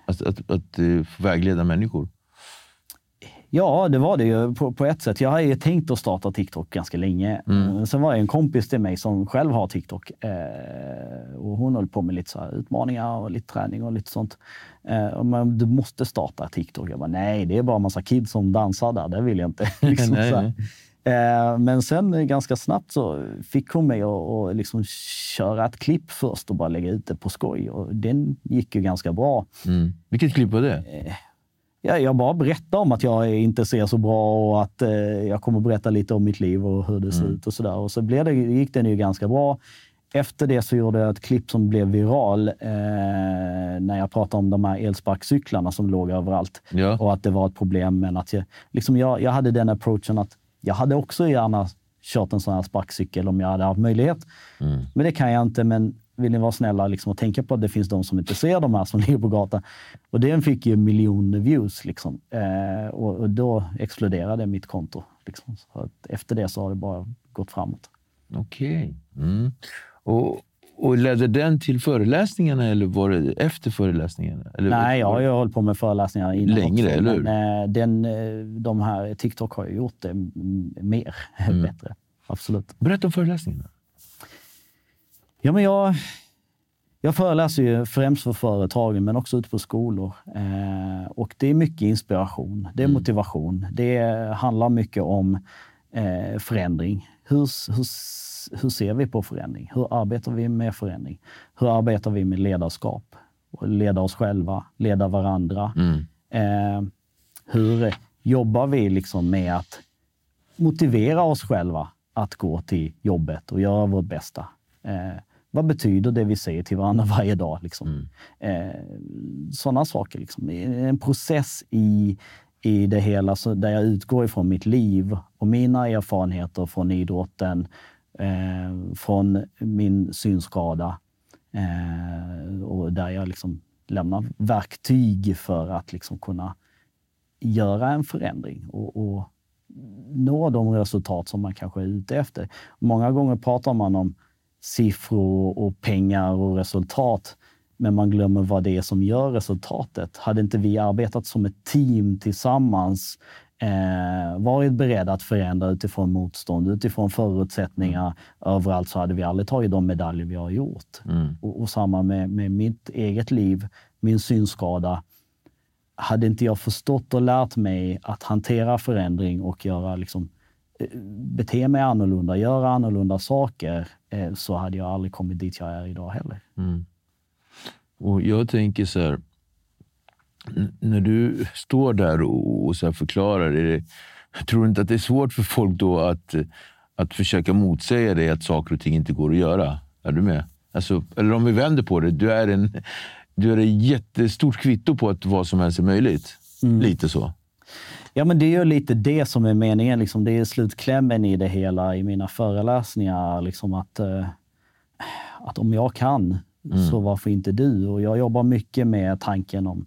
Speaker 4: Att, att, att eh, vägleda människor?
Speaker 3: Ja, det var det ju på, på ett sätt. Jag har ju tänkt att starta TikTok ganska länge. Mm. Sen var det en kompis till mig som själv har TikTok. Eh, och hon höll på med lite så utmaningar och lite träning och lite sånt. Eh, och men du måste starta TikTok. Jag bara, nej, det är bara en massa kids som dansar där. Det vill jag inte. liksom
Speaker 4: Nej, nej.
Speaker 3: Eh, men sen eh, ganska snabbt så fick hon mig att liksom köra ett klipp först och bara lägga ut det på skoj. Och den gick ju ganska bra.
Speaker 4: Mm. Vilket klipp var det?
Speaker 3: Ja, jag bara berättar om att jag inte ser så bra och att eh, jag kommer berätta lite om mitt liv och hur det ser ut och sådär. Och så blev det, gick den ju ganska bra. Efter det så gjorde jag ett klipp som blev viral eh, när jag pratade om de här elsparkcyklarna som låg överallt.
Speaker 4: Ja.
Speaker 3: Och att det var ett problem. Men att jag, liksom jag, jag hade den approachen att jag hade också gärna kört en sån här sparkcykel om jag hade haft möjlighet. Men det kan jag inte. Men vill ni vara snälla liksom, och tänka på att det finns de som inte ser de här som ligger på gatan. Och den fick ju miljoner views. Liksom. Eh, och, och då exploderade mitt konto. Liksom. Efter det så har det bara gått framåt.
Speaker 4: Okej. Mm. Och, och ledde den till föreläsningarna eller var det efter föreläsningarna? Eller,
Speaker 3: Nej, jag har ju hållit på med föreläsningar innan
Speaker 4: Längre,
Speaker 3: också,
Speaker 4: eller hur?
Speaker 3: Men, eh, den, eh, de här TikTok har ju gjort det mm, mer, bättre. Absolut.
Speaker 4: Berätta om föreläsningarna.
Speaker 3: Ja, men jag, jag föreläser ju främst för företagen, men också ute på skolor. Eh, och det är mycket inspiration, det är motivation. Det handlar mycket om eh, förändring. Hur, hur, hur ser vi på förändring? Hur arbetar vi med förändring? Hur arbetar vi med ledarskap? Leda oss själva, leda varandra. Eh, hur jobbar vi liksom med att motivera oss själva att gå till jobbet och göra vårt bästa? Eh, vad betyder det vi säger till varandra varje dag? Liksom? Mm. Eh, Sådana saker. Liksom. En process i, i det hela så där jag utgår ifrån mitt liv och mina erfarenheter från idrotten, eh, från min synskada eh, och där jag liksom lämnar verktyg för att liksom kunna göra en förändring och, och nå de resultat som man kanske är ute efter. Många gånger pratar man om siffror och pengar och resultat, men man glömmer vad det är som gör resultatet. Hade inte vi arbetat som ett team tillsammans, eh, varit beredda att förändra utifrån motstånd, utifrån förutsättningar mm. överallt, så hade vi aldrig tagit de medaljer vi har gjort. Mm. Och, och, samma med, med mitt eget liv, min synskada. Hade inte jag förstått och lärt mig att hantera förändring och göra liksom, bete mig annorlunda, göra annorlunda saker, eh, så hade jag aldrig kommit dit jag är idag heller. Mm.
Speaker 4: Och Jag tänker så här, när du står där och så förklarar, det, tror du inte att det är svårt för folk då att, att försöka motsäga dig att saker och ting inte går att göra? Är du med? Alltså, eller om vi vänder på det, du är en du är ett jättestort kvitto på att vad som helst är möjligt. Mm. Lite så.
Speaker 3: Ja, men det är ju lite det som är meningen. Liksom, det är slutklämmen i det hela i mina föreläsningar. Liksom att, eh, att om jag kan, mm. så varför inte du? Och jag jobbar mycket med tanken om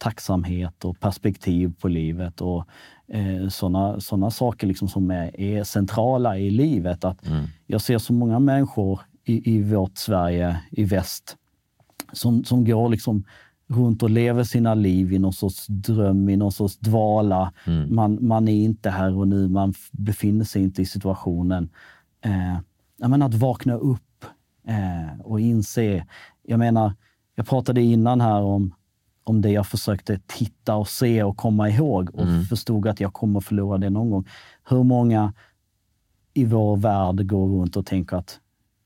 Speaker 3: tacksamhet och perspektiv på livet och eh, sådana såna saker liksom som är, är, centrala i livet. Att mm. Jag ser så många människor i, i vårt Sverige, i väst, som, som går liksom runt och lever sina liv i någon sorts dröm, i någon sorts dvala. Mm. Man, man är inte här och nu, man befinner sig inte i situationen. Eh, menar att vakna upp eh, och inse. Jag menar, jag pratade innan här om, om det jag försökte titta och se och komma ihåg och mm. förstod att jag kommer förlora det någon gång. Hur många i vår värld går runt och tänker att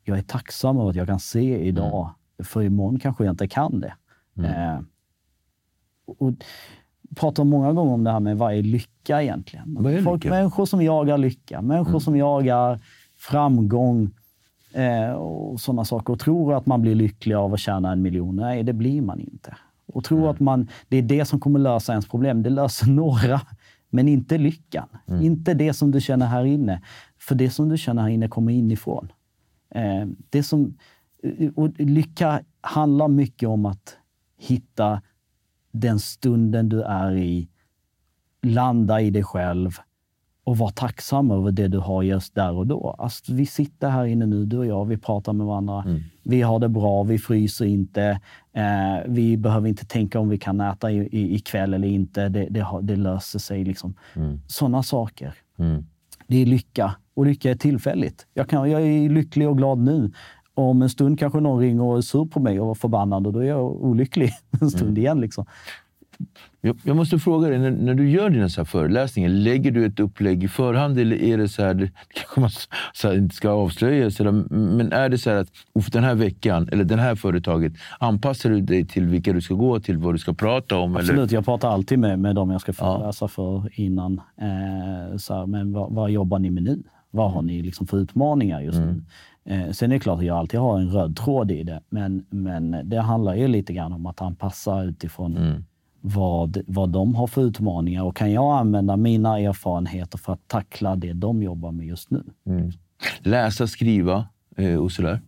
Speaker 3: jag är tacksam över att jag kan se idag, mm. för imorgon kanske jag inte kan det. Mm. Eh, och pratar många gånger om det här med vad är lycka egentligen?
Speaker 4: Vad är
Speaker 3: Folk, Människor som jagar lycka, människor mm. som jagar framgång eh, och sådana saker och tror att man blir lycklig av att tjäna en miljon. Nej, det blir man inte. Och tror mm. att man, det är det som kommer lösa ens problem. Det löser några, men inte lyckan. Mm. Inte det som du känner här inne. För det som du känner här inne kommer inifrån. Eh, det som, och lycka handlar mycket om att hitta den stunden du är i, landa i dig själv och vara tacksam över det du har just där och då. Alltså, vi sitter här inne nu, du och jag, vi pratar med varandra. Mm. Vi har det bra, vi fryser inte. Eh, vi behöver inte tänka om vi kan äta i, i, ikväll eller inte. Det, det, det löser sig. Liksom. Mm. Sådana saker. Mm. Det är lycka. Och lycka är tillfälligt. Jag, kan, jag är lycklig och glad nu om en stund kanske någon ringer och är sur på mig och förbannad och då är jag olycklig en stund mm. igen. Liksom.
Speaker 4: Jag, måste fråga dig, när, när, du gör dina så här föreläsningar, lägger du ett upplägg i förhand eller är det så här, det kanske man så här, inte ska avslöja, så där, men är det så här att den här veckan eller det här företaget, anpassar du dig till vilka du ska gå till, vad du ska prata om?
Speaker 3: Absolut,
Speaker 4: eller?
Speaker 3: jag pratar alltid med, med dem jag ska föreläsa ja. för innan. Eh, så här, men vad, vad, jobbar ni med nu? Vad har ni liksom för utmaningar just mm. nu? Eh, sen är det klart att jag alltid har en röd tråd i det, men, men det handlar ju lite grann om att anpassa utifrån mm. Vad, vad de har för utmaningar och kan jag använda mina erfarenheter för att tackla det de jobbar med just nu. Mm.
Speaker 4: Läsa, skriva eh, och sådär.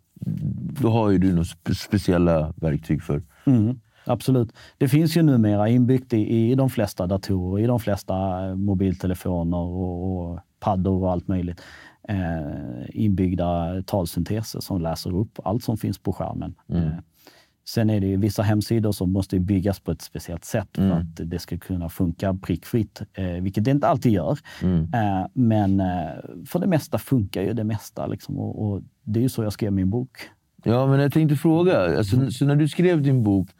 Speaker 4: Då har ju du några speciella verktyg för.
Speaker 3: Mm, absolut. Det finns ju numera inbyggt i, i de flesta datorer, i de flesta mobiltelefoner och, och paddor och allt möjligt eh, inbyggda talsynteser som läser upp allt som finns på skärmen. Mm. Sen är det ju vissa hemsidor som måste byggas på ett speciellt sätt mm. för att det ska kunna funka prickfritt, eh, vilket det inte alltid gör. Mm. Eh, men eh, för det mesta funkar ju det mesta. Liksom, och, och, det är ju så jag skrev min bok.
Speaker 4: Ja, men jag tänkte fråga. Alltså, mm. Så när du skrev din bok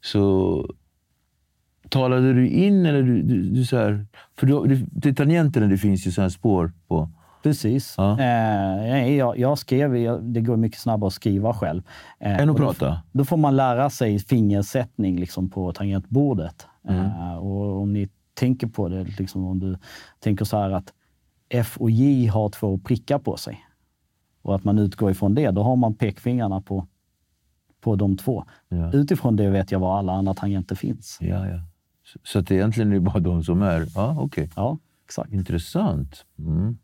Speaker 4: så talade du in eller du, du, du så här, för du, det, tangenterna det finns ju så spår på.
Speaker 3: Precis. Ja. Eh, jag, jag, skrev, jag, det går mycket snabbare att skriva själv.
Speaker 4: Eh, Än att prata?
Speaker 3: Då, då, får man lära sig fingersättning liksom på tangentbordet. Mm. Eh, och om ni tänker på det, liksom om du tänker så här att F och J har två prickar på sig och att man utgår ifrån det, då har man pekfingrarna på, på de två.
Speaker 4: Ja.
Speaker 3: Utifrån det vet jag var alla andra tangenter finns.
Speaker 4: Ja, ja. Så, så det egentligen är det bara de som är... Ja, okej.
Speaker 3: Ja, exakt.
Speaker 4: Intressant. Mm.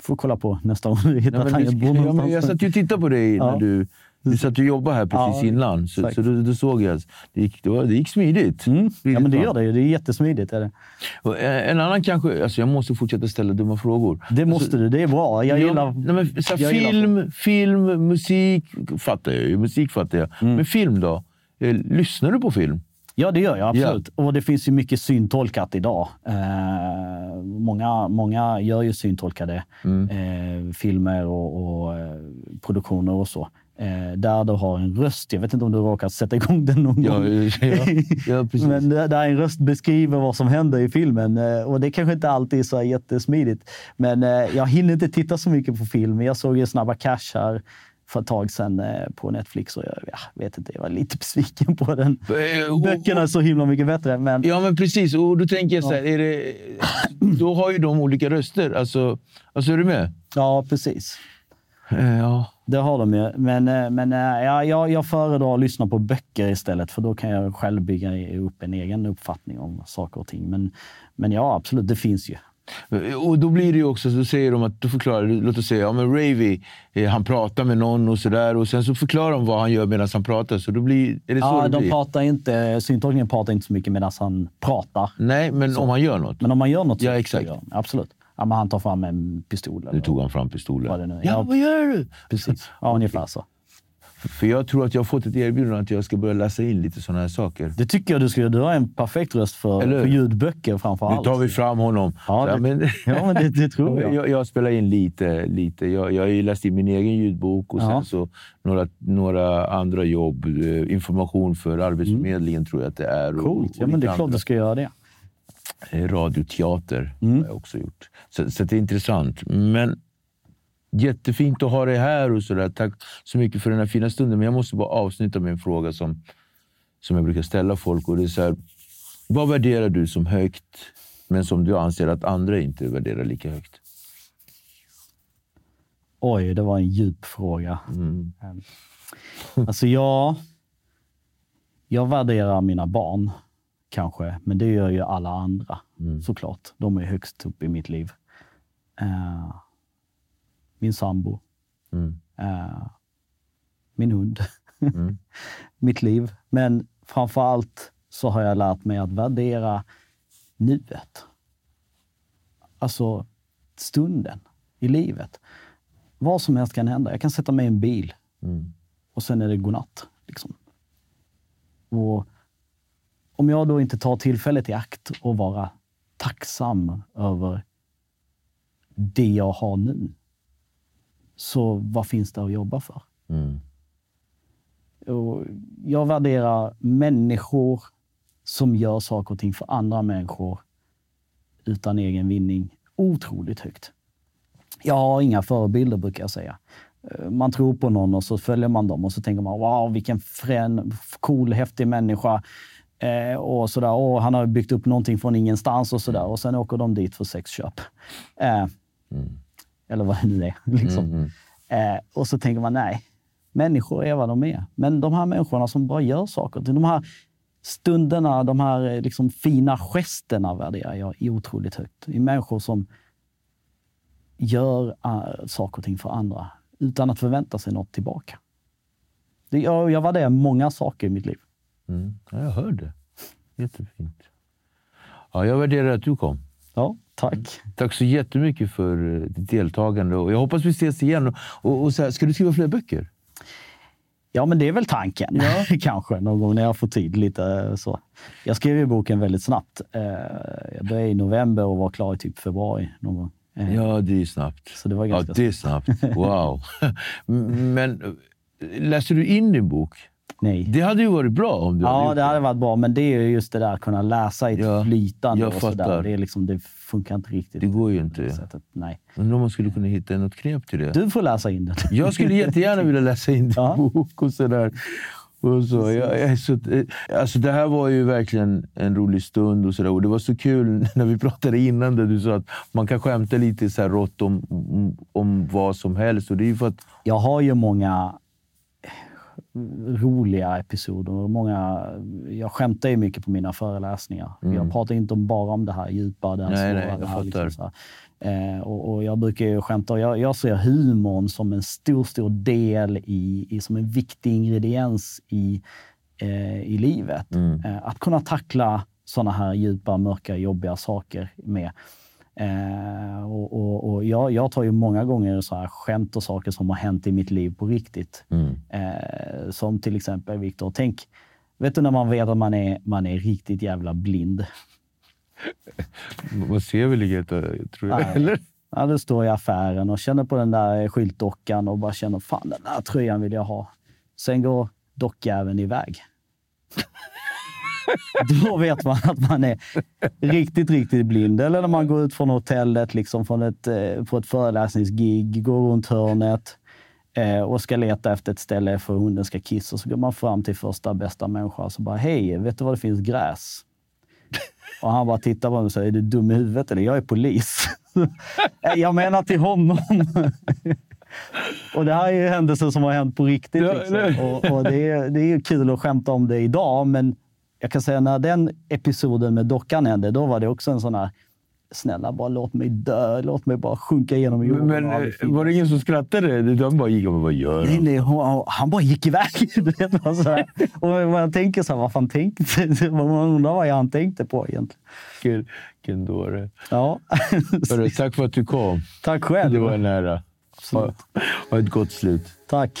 Speaker 3: Får kolla på nästa gång du hittar tangentbord
Speaker 4: ja, men jag satt ju och tittade på dig
Speaker 3: Ja.
Speaker 4: när du, du satt och jobbade här precis
Speaker 3: Ja,
Speaker 4: innan. Så, så då, såg jag att det gick, det, var, det gick smidigt.
Speaker 3: Mm. Ja, men det gör det ju. Det är jättesmidigt. Är det.
Speaker 4: Och en en annan kanske... Alltså jag måste fortsätta ställa dumma frågor.
Speaker 3: det måste du. Det är bra. Jag gillar...
Speaker 4: Ja, nej, men, så
Speaker 3: jag gillar
Speaker 4: film, film, musik fattar jag ju. Musik fattar jag.
Speaker 3: Mm.
Speaker 4: Men film då? Eh, Lyssnar du på film?
Speaker 3: Ja, det gör jag absolut. Och det finns ju mycket syntolkat idag. Eh, många, många gör ju syntolkade
Speaker 4: Mm.
Speaker 3: eh, filmer och, och eh, produktioner och så. Eh, där du har en röst. Jag vet inte om du råkat sätta igång den någon
Speaker 4: Ja,
Speaker 3: gång.
Speaker 4: ja, ja, precis.
Speaker 3: Men där en röst beskriver vad som händer i filmen. Eh, Och det kanske inte alltid är så jättesmidigt. Men jag hinner inte titta så mycket på film. Jag såg ju Snabba Cash här för ett tag sedan eh, på Netflix och jag ja, vet inte, jag var lite besviken på den.
Speaker 4: Eh,
Speaker 3: Böckerna är så himla mycket bättre. Men
Speaker 4: Ja, men precis. Och då tänker jag så här, är det, då har ju de olika röster. Alltså, alltså är du med?
Speaker 3: Ja, precis.
Speaker 4: Eh, Ja.
Speaker 3: Det har de ju. Men, men ja, jag, jag föredrar att lyssna på böcker istället, för då kan jag själv bygga upp en egen uppfattning om saker och ting. Men, men ja, absolut, det finns ju.
Speaker 4: Och då blir det ju också, så säger de att, då förklarar låt oss säga, ja men Ravy, eh, han pratar med någon och sådär och sen så förklarar de vad han gör medan han pratar. Så då blir, är det så
Speaker 3: Ja,
Speaker 4: det
Speaker 3: de
Speaker 4: blir?
Speaker 3: pratar inte, syntolkningen pratar inte så mycket medan han pratar.
Speaker 4: Nej, men om han gör något.
Speaker 3: Men om man gör något så
Speaker 4: Ja,
Speaker 3: så
Speaker 4: exakt.
Speaker 3: han. Absolut. Ja, men han tar fram en pistol.
Speaker 4: Nu
Speaker 3: Eller,
Speaker 4: tog han fram pistolen.
Speaker 3: Vad det nu.
Speaker 4: Ja,
Speaker 3: Ja.
Speaker 4: vad gör du?
Speaker 3: Precis. Ja, ungefär så.
Speaker 4: För jag tror att jag har fått ett erbjudande att jag ska börja läsa in lite sådana här saker.
Speaker 3: Det tycker jag du ska göra. Du har en perfekt röst för, för ljudböcker framför
Speaker 4: Nu
Speaker 3: allt.
Speaker 4: tar vi fram honom.
Speaker 3: Ja, det-
Speaker 4: men,
Speaker 3: Ja, men det, det tror jag.
Speaker 4: jag, jag spelar in lite. lite. Jag, jag har ju läst in min egen ljudbok och
Speaker 3: Ja.
Speaker 4: sen så några, några andra jobb. eh, Information för Arbetsförmedlingen tror jag att det är. och-
Speaker 3: Mm. Coolt. Ja,
Speaker 4: och
Speaker 3: men det är klart du ska göra det.
Speaker 4: Eh, Radioteater
Speaker 3: Mm.
Speaker 4: har jag också gjort. Så, så det är intressant. Men jättefint att ha dig här och sådär. Tack så mycket för den här fina stunden. Men jag måste bara avsluta med en fråga som, som jag brukar ställa folk. Och det är så här, vad värderar du som högt, men som du anser att andra inte värderar lika högt?
Speaker 3: Oj, det var en djup fråga.
Speaker 4: Mm.
Speaker 3: Alltså jag, jag värderar mina barn, kanske. Men det gör ju alla andra,
Speaker 4: Mm.
Speaker 3: såklart. De är högst upp i mitt liv. Eh, min sambo.
Speaker 4: Mm.
Speaker 3: Eh, min hund.
Speaker 4: Mm.
Speaker 3: mitt liv. Men framför allt så har jag lärt mig att värdera nuet. Alltså stunden i livet. Vad som helst kan hända. Jag kan sätta mig i en bil
Speaker 4: Mm.
Speaker 3: och sen är det godnatt. Liksom. Och om jag då inte tar tillfället i akt och vara tacksam över det jag har nu, så vad finns det att jobba för?
Speaker 4: Mm.
Speaker 3: Och jag värderar människor som gör saker och ting för andra människor utan egen vinning otroligt högt. Jag har inga förebilder brukar jag säga. Eh, Man tror på någon och så följer man dem och så tänker man wow, vilken frän, cool, häftig människa. Eh, och sådär, och han har byggt upp någonting från ingenstans och sådär. Och sen åker de dit för sexköp. Eh, Eller vad det nu är. Liksom.
Speaker 4: Mm.
Speaker 3: Eh, och så tänker man, nej, människor är vad de är. Men de här människorna som bara gör saker, de här stunderna, de här eh, liksom fina gesterna värderar jag otroligt högt. I människor som gör uh, saker och ting för andra utan att förvänta sig något tillbaka. Det, jag, jag värderar många saker i mitt liv.
Speaker 4: Mm. Ja, jag hör det. Jättefint. Ja, jag värderar att du kom.
Speaker 3: Ja, tack.
Speaker 4: Tack så jättemycket för eh, ditt deltagande. Och jag hoppas vi ses igen. Och, och, så här, ska du skriva fler böcker?
Speaker 3: Ja, men det är väl tanken. Kanske någon gång när jag får tid. lite så. Jag skrev ju boken väldigt snabbt. Eh, Jag började i november och var klar i typ februari. Någon gång. Eh,
Speaker 4: Ja, det är snabbt.
Speaker 3: Så det var
Speaker 4: Ja,
Speaker 3: ganska
Speaker 4: det är snabbt. Wow. Men eh, läser du in din bok?
Speaker 3: Nej.
Speaker 4: Det hade ju varit bra om du hade
Speaker 3: Ja,
Speaker 4: gjort
Speaker 3: det hade varit bra, men det är ju just det där att kunna läsa i ett
Speaker 4: Ja,
Speaker 3: flytande och sådär. Det, är liksom, det funkar inte riktigt.
Speaker 4: Det går ju inte.
Speaker 3: det sättet. Nej.
Speaker 4: Undrar om man skulle kunna hitta något knep till det.
Speaker 3: Du får läsa in den.
Speaker 4: Jag skulle jättegärna vilja läsa in din
Speaker 3: Ja.
Speaker 4: bok och sådär. Och så, jag, jag så, alltså det här var ju verkligen en rolig stund. Och, så där. och Det var så kul när vi pratade innan där du sa att man kan skämta lite så här rått om, om, om vad som helst. Och det är för att...
Speaker 3: Jag har ju många roliga episoder. Många, jag skämtar ju mycket på mina föreläsningar. Mm. Jag pratar inte bara om det här djupa, det här
Speaker 4: nej,
Speaker 3: svåra.
Speaker 4: Nej,
Speaker 3: det här,
Speaker 4: liksom
Speaker 3: så eh, och, och, jag brukar ju skämta. Jag, jag ser humorn som en stor, stor del i, i som en viktig ingrediens i, eh, i livet.
Speaker 4: Mm.
Speaker 3: Eh, att kunna tackla sådana här djupa, mörka, jobbiga saker med. Eh, och, och, och jag, jag, tar ju många gånger så här skämt och saker som har hänt i mitt liv på riktigt.
Speaker 4: Mm.
Speaker 3: Eh, som till exempel, Viktor, tänk, vet du när man vet att man är, man är riktigt jävla blind?
Speaker 4: Man ser väl inget, tror jag. Eller?
Speaker 3: Ja, du står i affären och känner på den där skyltdockan och bara känner fan den där tröjan vill jag ha. Sen går dockjäveln iväg. Då vet man att man är riktigt, riktigt blind. Eller när man går ut från hotellet liksom från ett, eh, på ett föreläsningsgig, går runt hörnet eh, och ska leta efter ett ställe för hunden ska kissa. Så går man fram till första bästa människa och så bara, hej, vet du var det finns gräs? Och han bara tittar på mig och säger, är du dum i huvudet eller? Jag är polis. jag menar till honom. och det här är ju händelser som har hänt på riktigt. Liksom. Och, och det, är, det är kul att skämta om det idag, men jag kan säga när den episoden med dockan hände, då var det också en sån här Snälla, bara låt mig dö. Låt mig bara sjunka igenom jorden.
Speaker 4: Men var det ingen som skrattade? De bara gick och vad gör
Speaker 3: han? Nej, nej, hon, han bara gick iväg. Och man tänker så här, vad fan tänkte Man undrar vad han tänkte på egentligen.
Speaker 4: Vilken dåre.
Speaker 3: Ja.
Speaker 4: Hörru, tack för att du kom.
Speaker 3: Tack själv.
Speaker 4: Det var en ära. Ha, ha ett gott slut.
Speaker 3: Tack.